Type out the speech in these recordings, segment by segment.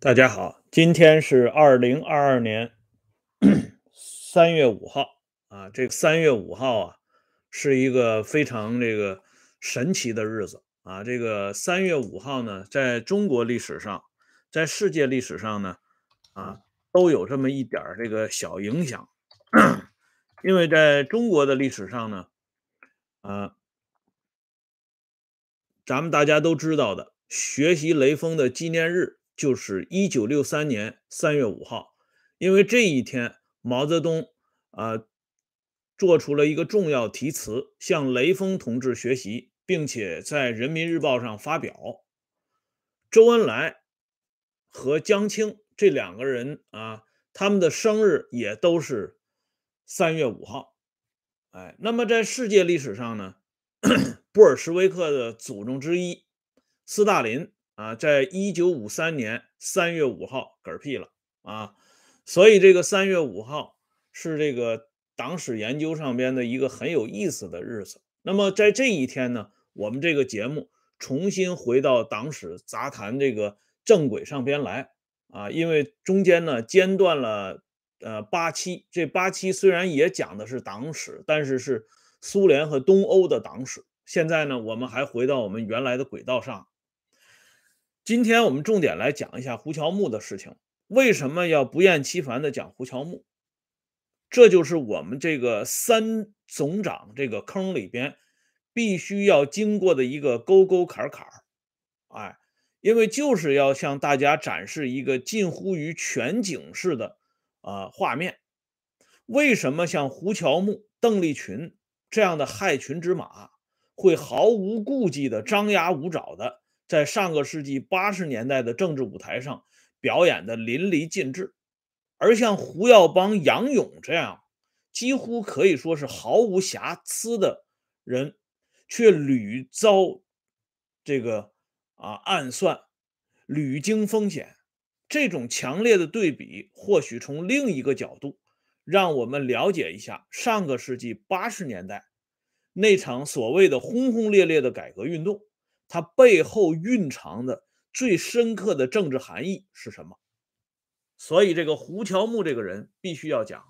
大家好，今天是二零二二年三月五号啊。这个三月五号啊，是一个非常这个神奇的日子啊。这个三月五号呢，在中国历史上，在世界历史上呢，啊，都有这么一点这个小影响。因为在中国的历史上呢，啊，咱们大家都知道的，学习雷锋的纪念日。就是一九六三年三月五号，因为这一天，毛泽东啊做出了一个重要题词，向雷锋同志学习，并且在人民日报上发表。周恩来和江青这两个人啊，他们的生日也都是三月五号。哎，那么在世界历史上呢，布尔什维克的祖宗之一斯大林。啊，在一九五三年三月五号嗝屁了啊，所以这个三月五号是这个党史研究上边的一个很有意思的日子。那么在这一天呢，我们这个节目重新回到党史杂谈这个正轨上边来啊，因为中间呢间断了呃八期，这八期虽然也讲的是党史，但是是苏联和东欧的党史。现在呢，我们还回到我们原来的轨道上。今天我们重点来讲一下胡乔木的事情。为什么要不厌其烦的讲胡乔木？这就是我们这个三总长这个坑里边必须要经过的一个沟沟坎坎哎，因为就是要向大家展示一个近乎于全景式的啊画面。为什么像胡乔木、邓丽群这样的害群之马会毫无顾忌的张牙舞爪的？在上个世纪八十年代的政治舞台上表演的淋漓尽致，而像胡耀邦、杨勇这样几乎可以说是毫无瑕疵的人，却屡遭这个啊暗算，屡经风险。这种强烈的对比，或许从另一个角度让我们了解一下上个世纪八十年代那场所谓的轰轰烈烈的改革运动。它背后蕴藏的最深刻的政治含义是什么？所以这个胡乔木这个人必须要讲。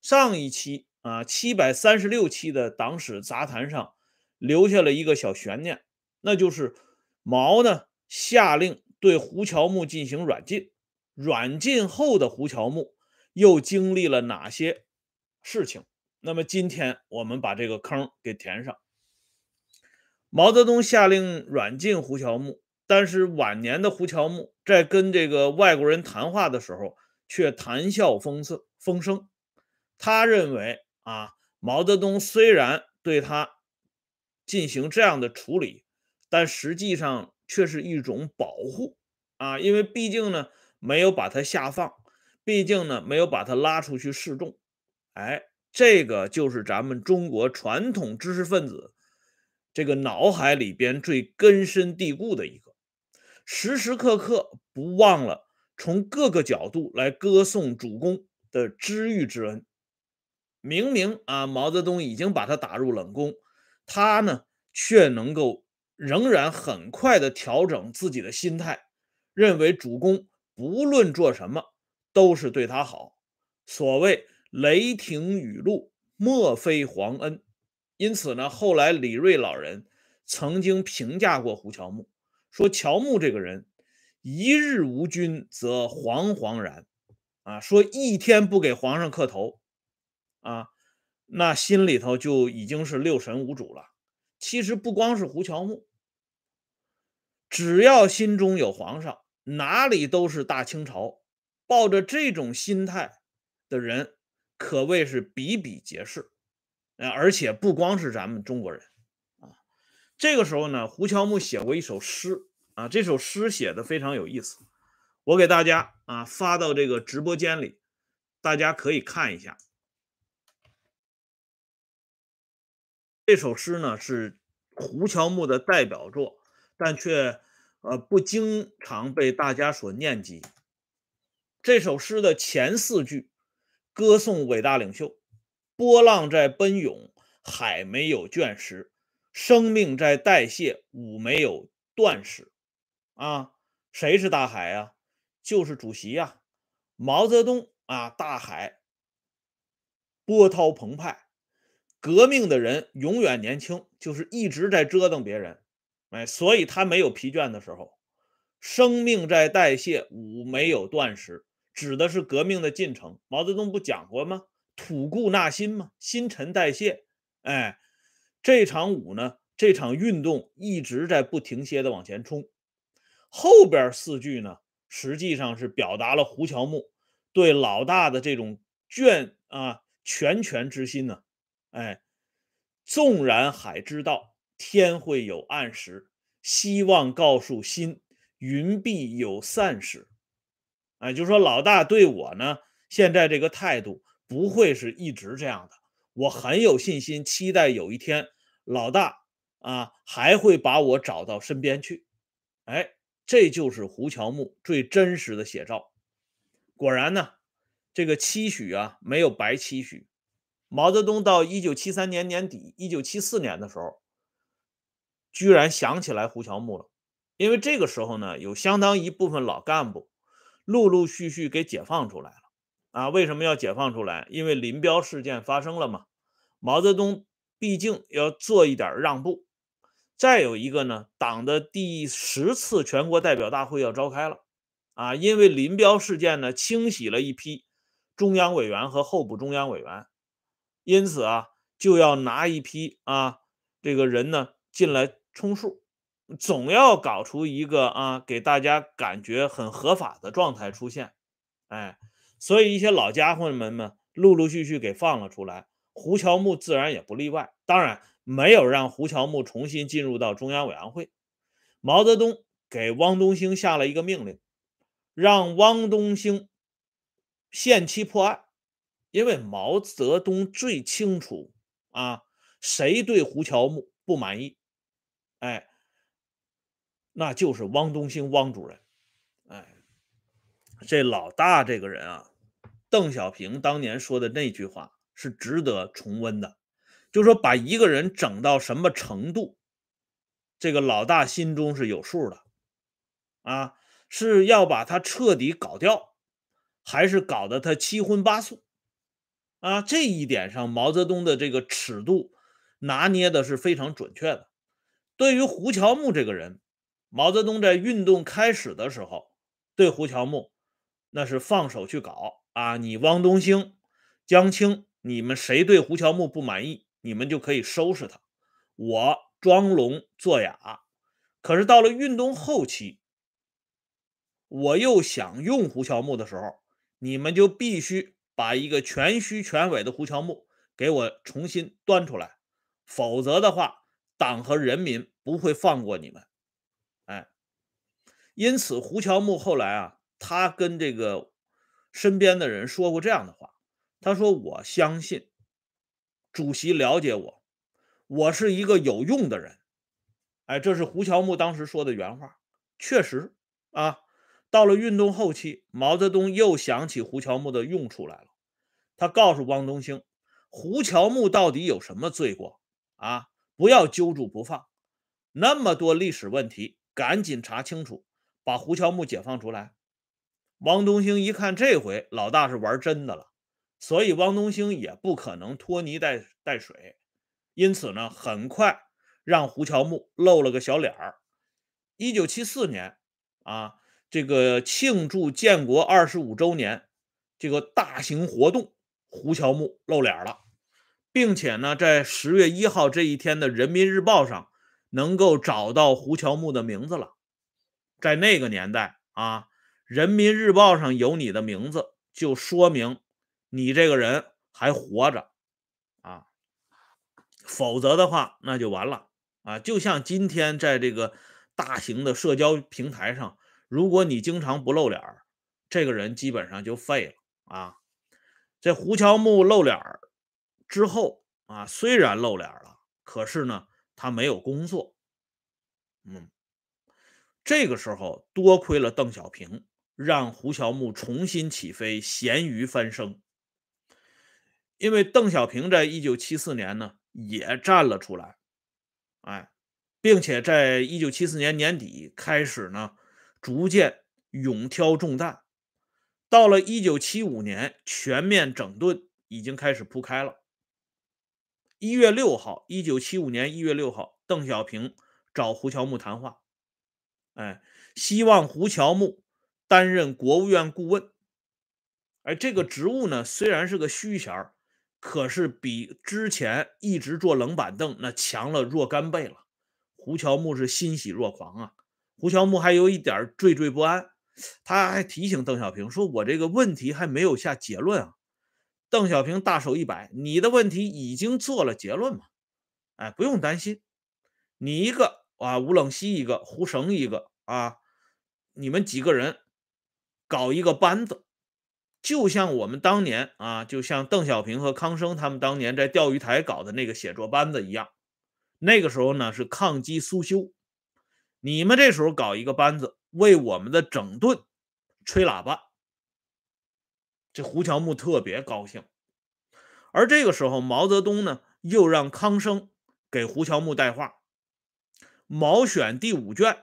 上一期啊，七百三十六期的党史杂谈上留下了一个小悬念，那就是毛呢下令对胡乔木进行软禁，软禁后的胡乔木又经历了哪些事情？那么今天我们把这个坑给填上。毛泽东下令软禁胡乔木，但是晚年的胡乔木在跟这个外国人谈话的时候却谈笑风色风生。他认为啊，毛泽东虽然对他进行这样的处理，但实际上却是一种保护啊，因为毕竟呢没有把他下放，毕竟呢没有把他拉出去示众。哎，这个就是咱们中国传统知识分子。这个脑海里边最根深蒂固的一个，时时刻刻不忘了从各个角度来歌颂主公的知遇之恩。明明啊，毛泽东已经把他打入冷宫，他呢却能够仍然很快的调整自己的心态，认为主公不论做什么都是对他好。所谓雷霆雨露，莫非皇恩。因此呢，后来李瑞老人曾经评价过胡乔木，说乔木这个人，一日无君则惶惶然，啊，说一天不给皇上磕头，啊，那心里头就已经是六神无主了。其实不光是胡乔木，只要心中有皇上，哪里都是大清朝。抱着这种心态的人，可谓是比比皆是。呃，而且不光是咱们中国人啊，这个时候呢，胡乔木写过一首诗啊，这首诗写的非常有意思，我给大家啊发到这个直播间里，大家可以看一下。这首诗呢是胡乔木的代表作，但却呃不经常被大家所念及。这首诗的前四句歌颂伟大领袖。波浪在奔涌，海没有倦时；生命在代谢，武没有断时。啊，谁是大海啊？就是主席呀。毛泽东啊，大海波涛澎湃，革命的人永远年轻，就是一直在折腾别人，哎，所以他没有疲倦的时候。生命在代谢，武没有断时，指的是革命的进程。毛泽东不讲过吗？吐故纳新嘛，新陈代谢。哎，这场舞呢，这场运动一直在不停歇的往前冲。后边四句呢？实际上是表达了胡乔木对老大的这种眷啊拳权之心呢。哎，纵然海知道天会有暗时，希望告诉心云必有散时。哎，就说老大对我呢，现在这个态度不会是一直这样的。我很有信心，期待有一天老大啊还会把我找到身边去。哎。这就是胡乔木最真实的写照。果然呢，这个期许啊没有白期许。毛泽东到一九七三年年底、一九七四年的时候，居然想起来胡乔木了。因为这个时候呢，有相当一部分老干部陆陆续续给解放出来了。啊，为什么要解放出来？因为林彪事件发生了嘛。毛泽东毕竟要做一点让步。再有一个呢，党的第十次全国代表大会要召开了，啊，因为林彪事件呢，清洗了一批中央委员和候补中央委员，因此啊，就要拿一批啊这个人呢进来充数，总要搞出一个啊给大家感觉很合法的状态出现，哎，所以一些老家伙们们陆陆续续给放了出来，胡乔木自然也不例外，当然。没有让胡乔木重新进入到中央委员会。毛泽东给汪东兴下了一个命令，让汪东兴限期破案，因为毛泽东最清楚啊，谁对胡乔木不满意，哎，那就是汪东兴汪主任。这老大这个人啊，邓小平当年说的那句话是值得重温的。就说把一个人整到什么程度，这个老大心中是有数的，啊，是要把他彻底搞掉，还是搞得他七荤八素？啊，这一点上，毛泽东的这个尺度拿捏的是非常准确的。对于胡乔木这个人，毛泽东在运动开始的时候，对胡乔木那是放手去搞啊，你汪东兴、江青，你们谁对胡乔木不满意？你们就可以收拾他，我装聋作哑。可是到了运动后期，我又想用胡乔木的时候，你们就必须把一个全虚全伪的胡乔木给我重新端出来，否则的话，党和人民不会放过你们。哎，因此胡乔木后来啊，他跟这个身边的人说过这样的话，他说：“我相信。”主席了解我，我是一个有用的人。哎，这是胡乔木当时说的原话。确实啊，到了运动后期，毛泽东又想起胡乔木的用处来了。他告诉汪东兴，胡乔木到底有什么罪过啊？不要揪住不放，那么多历史问题，赶紧查清楚，把胡乔木解放出来。汪东兴一看，这回老大是玩真的了。所以汪东兴也不可能拖泥带带水，因此呢，很快让胡乔木露了个小脸儿。一九七四年啊，这个庆祝建国二十五周年这个大型活动，胡乔木露脸了，并且呢，在十月一号这一天的《人民日报》上能够找到胡乔木的名字了。在那个年代啊，《人民日报》上有你的名字，就说明。你这个人还活着啊，否则的话那就完了啊！就像今天在这个大型的社交平台上，如果你经常不露脸这个人基本上就废了啊。这胡乔木露脸之后啊，虽然露脸了，可是呢，他没有工作。嗯，这个时候多亏了邓小平，让胡乔木重新起飞，咸鱼翻身。因为邓小平在一九七四年呢也站了出来，哎，并且在一九七四年年底开始呢，逐渐勇挑重担。到了一九七五年，全面整顿已经开始铺开了。一月六号，一九七五年一月六号，邓小平找胡乔木谈话，哎，希望胡乔木担任国务院顾问。而这个职务呢，虽然是个虚衔儿，可是比之前一直坐冷板凳那强了若干倍了。胡乔木是欣喜若狂啊！胡乔木还有一点惴惴不安，他还提醒邓小平说：“我这个问题还没有下结论啊。”邓小平大手一摆：“你的问题已经做了结论嘛？哎，不用担心，你一个啊，吴冷西一个，胡绳一个啊，你们几个人搞一个班子。”就像我们当年啊，就像邓小平和康生他们当年在钓鱼台搞的那个写作班子一样，那个时候呢是抗击苏修，你们这时候搞一个班子，为我们的整顿吹喇叭，这胡乔木特别高兴。而这个时候，毛泽东呢又让康生给胡乔木带话，《毛选》第五卷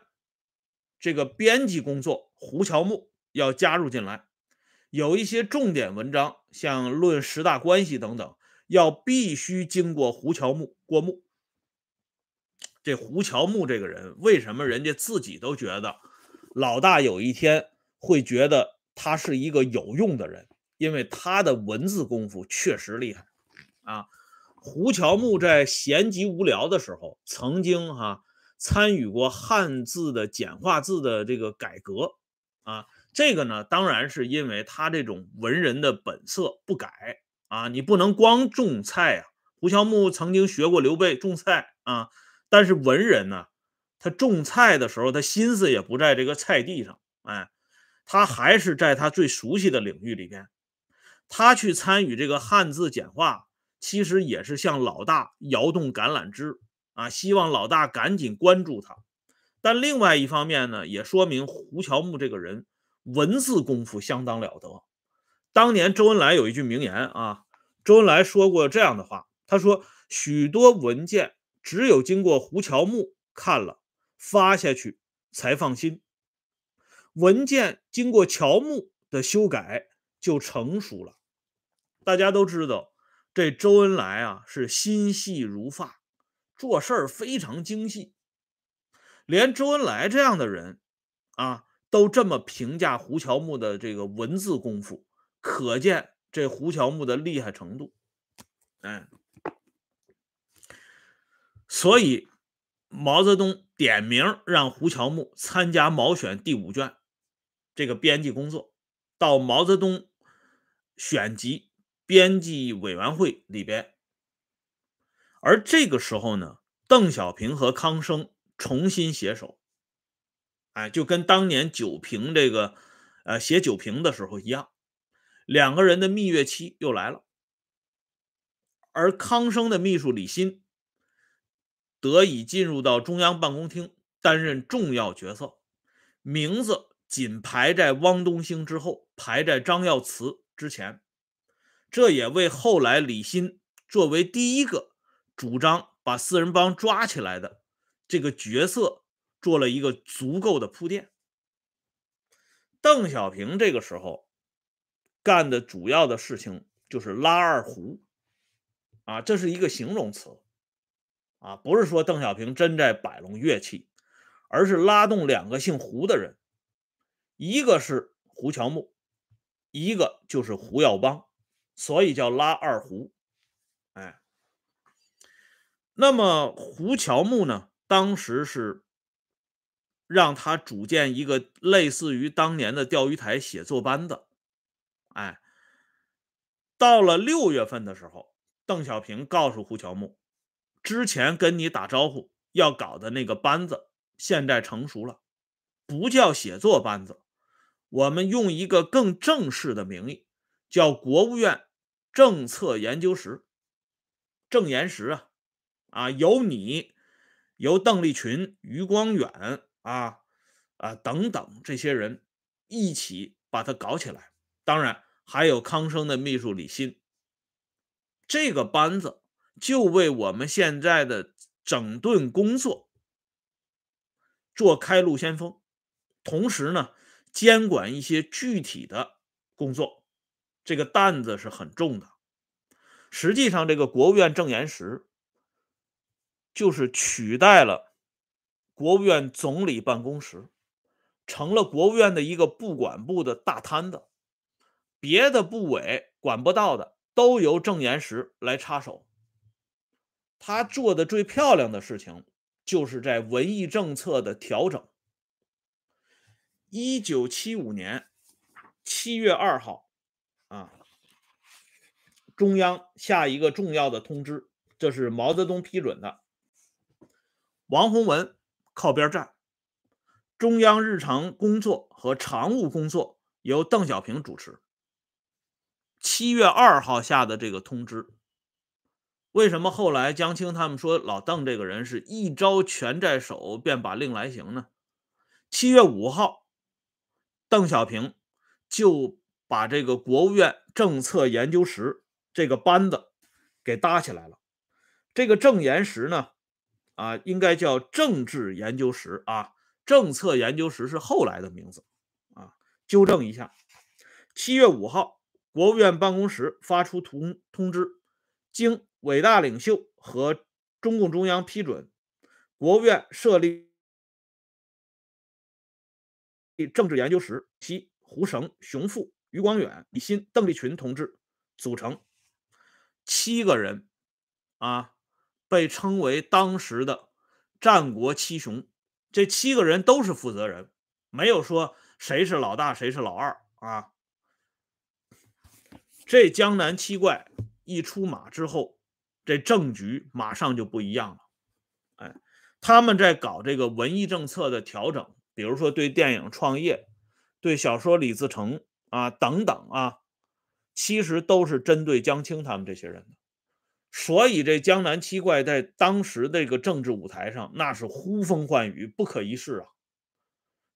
这个编辑工作，胡乔木要加入进来。有一些重点文章，像《论十大关系》等等，要必须经过胡乔木过目。这胡乔木这个人，为什么人家自己都觉得老大有一天会觉得他是一个有用的人？因为他的文字功夫确实厉害啊！胡乔木在闲极无聊的时候，曾经哈参与过汉字的简化字的这个改革啊。这个呢，当然是因为他这种文人的本色不改啊，你不能光种菜啊。胡乔木曾经学过刘备种菜啊，但是文人呢，他种菜的时候，他心思也不在这个菜地上，哎，他还是在他最熟悉的领域里边。他去参与这个汉字简化，其实也是向老大摇动橄榄枝啊，希望老大赶紧关注他。但另外一方面呢，也说明胡乔木这个人。文字功夫相当了得。当年周恩来有一句名言啊，周恩来说过这样的话，他说：“许多文件只有经过胡乔木看了发下去才放心，文件经过乔木的修改就成熟了。”大家都知道，这周恩来啊是心细如发，做事儿非常精细，连周恩来这样的人啊。都这么评价胡乔木的这个文字功夫，可见这胡乔木的厉害程度。哎，所以毛泽东点名让胡乔木参加《毛选》第五卷这个编辑工作，到毛泽东选集编辑委员会里边。而这个时候呢，邓小平和康生重新携手。哎，就跟当年九评这个，呃，写九评的时候一样，两个人的蜜月期又来了。而康生的秘书李新得以进入到中央办公厅，担任重要角色，名字仅排在汪东兴之后，排在张耀祠之前。这也为后来李新作为第一个主张把四人帮抓起来的这个角色。做了一个足够的铺垫。邓小平这个时候干的主要的事情就是拉二胡，啊，这是一个形容词，啊，不是说邓小平真在摆弄乐器，而是拉动两个姓胡的人，一个是胡乔木，一个就是胡耀邦，所以叫拉二胡。哎，那么胡乔木呢，当时是。让他组建一个类似于当年的钓鱼台写作班子，哎，到了六月份的时候，邓小平告诉胡乔木，之前跟你打招呼要搞的那个班子现在成熟了，不叫写作班子，我们用一个更正式的名义，叫国务院政策研究室，政研室啊，啊，由你，由邓力群、余光远。啊啊等等，这些人一起把它搞起来。当然还有康生的秘书李新。这个班子就为我们现在的整顿工作做开路先锋，同时呢，监管一些具体的工作，这个担子是很重的。实际上，这个国务院正言时就是取代了国务院总理办公室，成了国务院的一个不管部的大摊子，别的部委管不到的都由正言时来插手。他做的最漂亮的事情，就是在文艺政策的调整。一九七五年七月二号，啊，中央下一个重要的通知，这是毛泽东批准的。王洪文靠边站，中央日常工作和常务工作由邓小平主持。七月二号下的这个通知。为什么后来江青他们说老邓这个人是一招权在手便把令来行呢？七月五号，邓小平就把这个国务院政策研究室这个班子给搭起来了。这个政研室呢，啊，应该叫政治研究室啊，政策研究室是后来的名字啊，纠正一下。七月五号，国务院办公室发出通通知，经。伟大领袖和中共中央批准，国务院设立政治研究室，其胡绳、熊父、余光远、李新、邓力群同志组成七个人，啊，被称为当时的战国七雄。这七个人都是负责人，没有说谁是老大，谁是老二啊。这江南七怪一出马之后。这政局马上就不一样了，哎，他们在搞这个文艺政策的调整，比如说对电影创业、对小说李自成啊等等啊，其实都是针对江青他们这些人的。所以这江南七怪在当时这个政治舞台上，那是呼风唤雨，不可一世啊。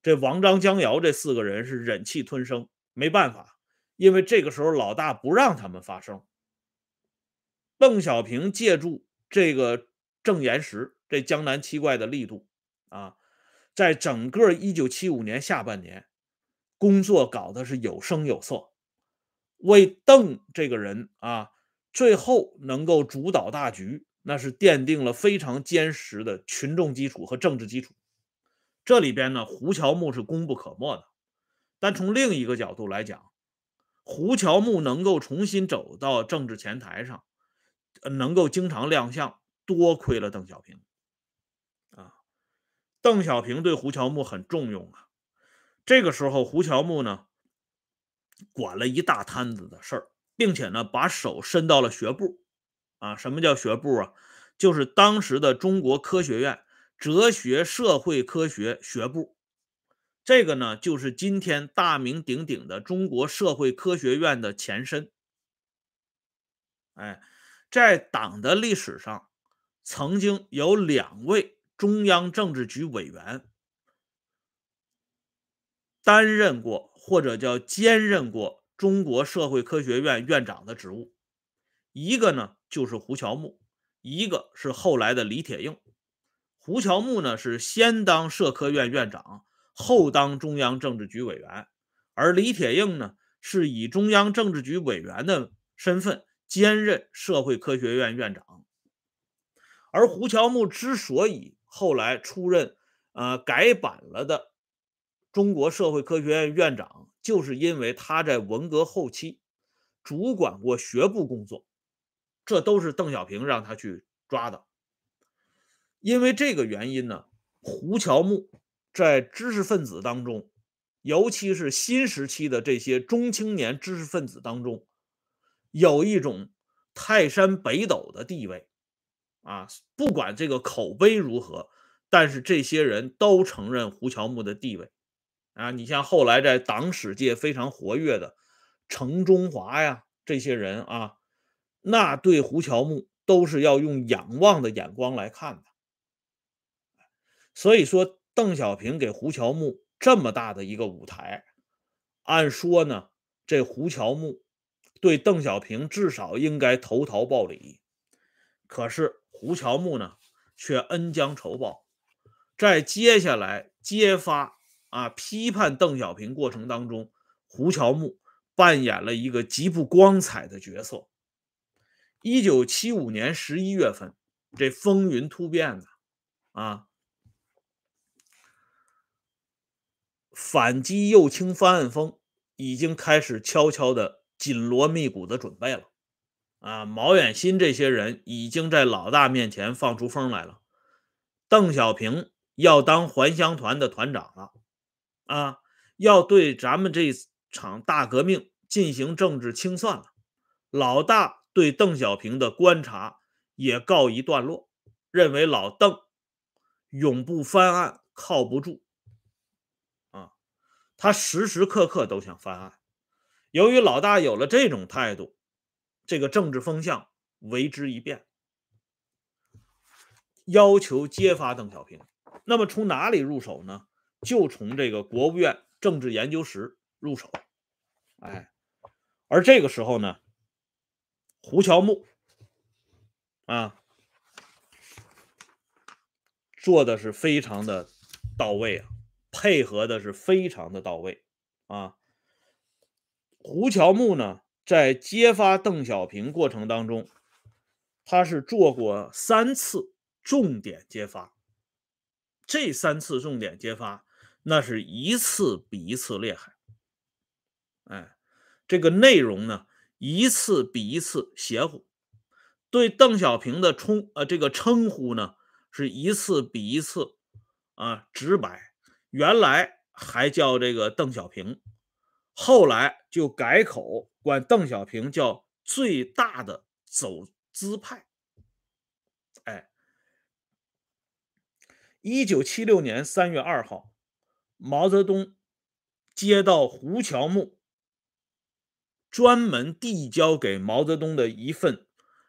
这王张江瑶这四个人是忍气吞声，没办法，因为这个时候老大不让他们发声。邓小平借助这个正言时这江南七怪的力度啊，在整个一九七五年下半年，工作搞的是有声有色，为邓这个人啊，最后能够主导大局，那是奠定了非常坚实的群众基础和政治基础。这里边呢，胡乔木是功不可没的，但从另一个角度来讲，胡乔木能够重新走到政治前台上。能够经常亮相，多亏了邓小平啊！邓小平对胡乔木很重用啊。这个时候，胡乔木呢，管了一大摊子的事儿，并且呢，把手伸到了学部啊。什么叫学部啊？就是当时的中国科学院哲学社会科学学部。这个呢，就是今天大名鼎鼎的中国社会科学院的前身。哎。在党的历史上，曾经有两位中央政治局委员担任过或者叫兼任过中国社会科学院院长的职务，一个呢就是胡乔木，一个是后来的李铁映。胡乔木呢是先当社科院院长，后当中央政治局委员，而李铁映呢是以中央政治局委员的身份。兼任社会科学院院长，而胡乔木之所以后来出任呃改版了的中国社会科学院院长，就是因为他在文革后期主管过学部工作，这都是邓小平让他去抓的。因为这个原因呢，胡乔木在知识分子当中，尤其是新时期的这些中青年知识分子当中。有一种泰山北斗的地位，啊，不管这个口碑如何，但是这些人都承认胡乔木的地位，啊，你像后来在党史界非常活跃的程中华呀，这些人啊，那对胡乔木都是要用仰望的眼光来看的。所以说，邓小平给胡乔木这么大的一个舞台，按说呢，这胡乔木。对邓小平至少应该投桃报李，可是胡乔木呢却恩将仇报，在接下来揭发啊批判邓小平过程当中，胡乔木扮演了一个极不光彩的角色。一九七五年十一月份，这风云突变的啊，反击右倾翻案风已经开始悄悄的紧锣密鼓的准备了。啊，毛远新这些人已经在老大面前放出风来了。邓小平要当还乡团的团长了，啊，要对咱们这场大革命进行政治清算了。老大对邓小平的观察也告一段落，认为老邓永不翻案，靠不住。啊，他时时刻刻都想翻案。由于老大有了这种态度。这个政治风向为之一变，要求揭发邓小平。那么从哪里入手呢？就从这个国务院政治研究室入手。哎，而这个时候呢，胡乔木啊，做的是非常的到位啊，配合的是非常的到位啊。胡乔木呢？在揭发邓小平过程当中，他是做过三次重点揭发。这三次重点揭发，那是一次比一次厉害。哎，这个内容呢，一次比一次邪乎。对邓小平的冲呃这个称呼呢，是一次比一次啊直白。原来还叫这个邓小平。后来就改口，管邓小平叫最大的走资派。哎，一九七六年三月二号，毛泽东接到胡乔木专门递交给毛泽东的一份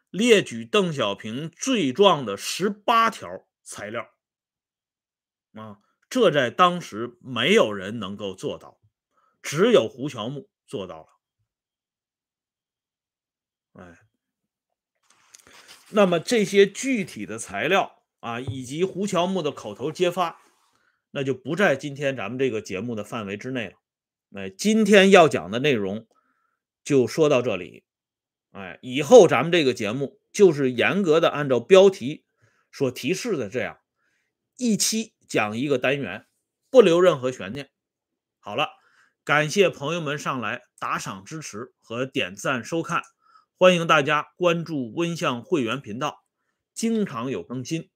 列举邓小平罪状的十八条材料。啊，这在当时没有人能够做到。只有胡乔木做到了，哎，那么这些具体的材料啊，以及胡乔木的口头揭发，那就不在今天咱们这个节目的范围之内了。哎，今天要讲的内容就说到这里，哎，以后咱们这个节目就是严格的按照标题所提示的这样，一期讲一个单元，不留任何悬念。好了。感谢朋友们上来打赏支持和点赞收看，欢迎大家关注温相会员频道，经常有更新。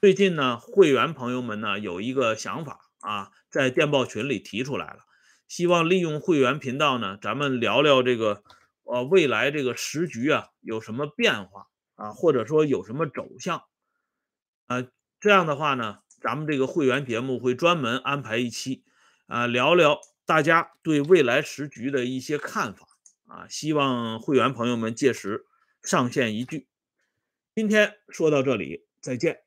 最近呢，会员朋友们呢有一个想法啊，在电报群里提出来了，希望利用会员频道呢，咱们聊聊这个呃未来这个时局啊有什么变化啊，或者说有什么走向啊，这样的话呢。咱们这个会员节目会专门安排一期，啊，聊聊大家对未来时局的一些看法啊，希望会员朋友们届时上线一句。今天说到这里，再见。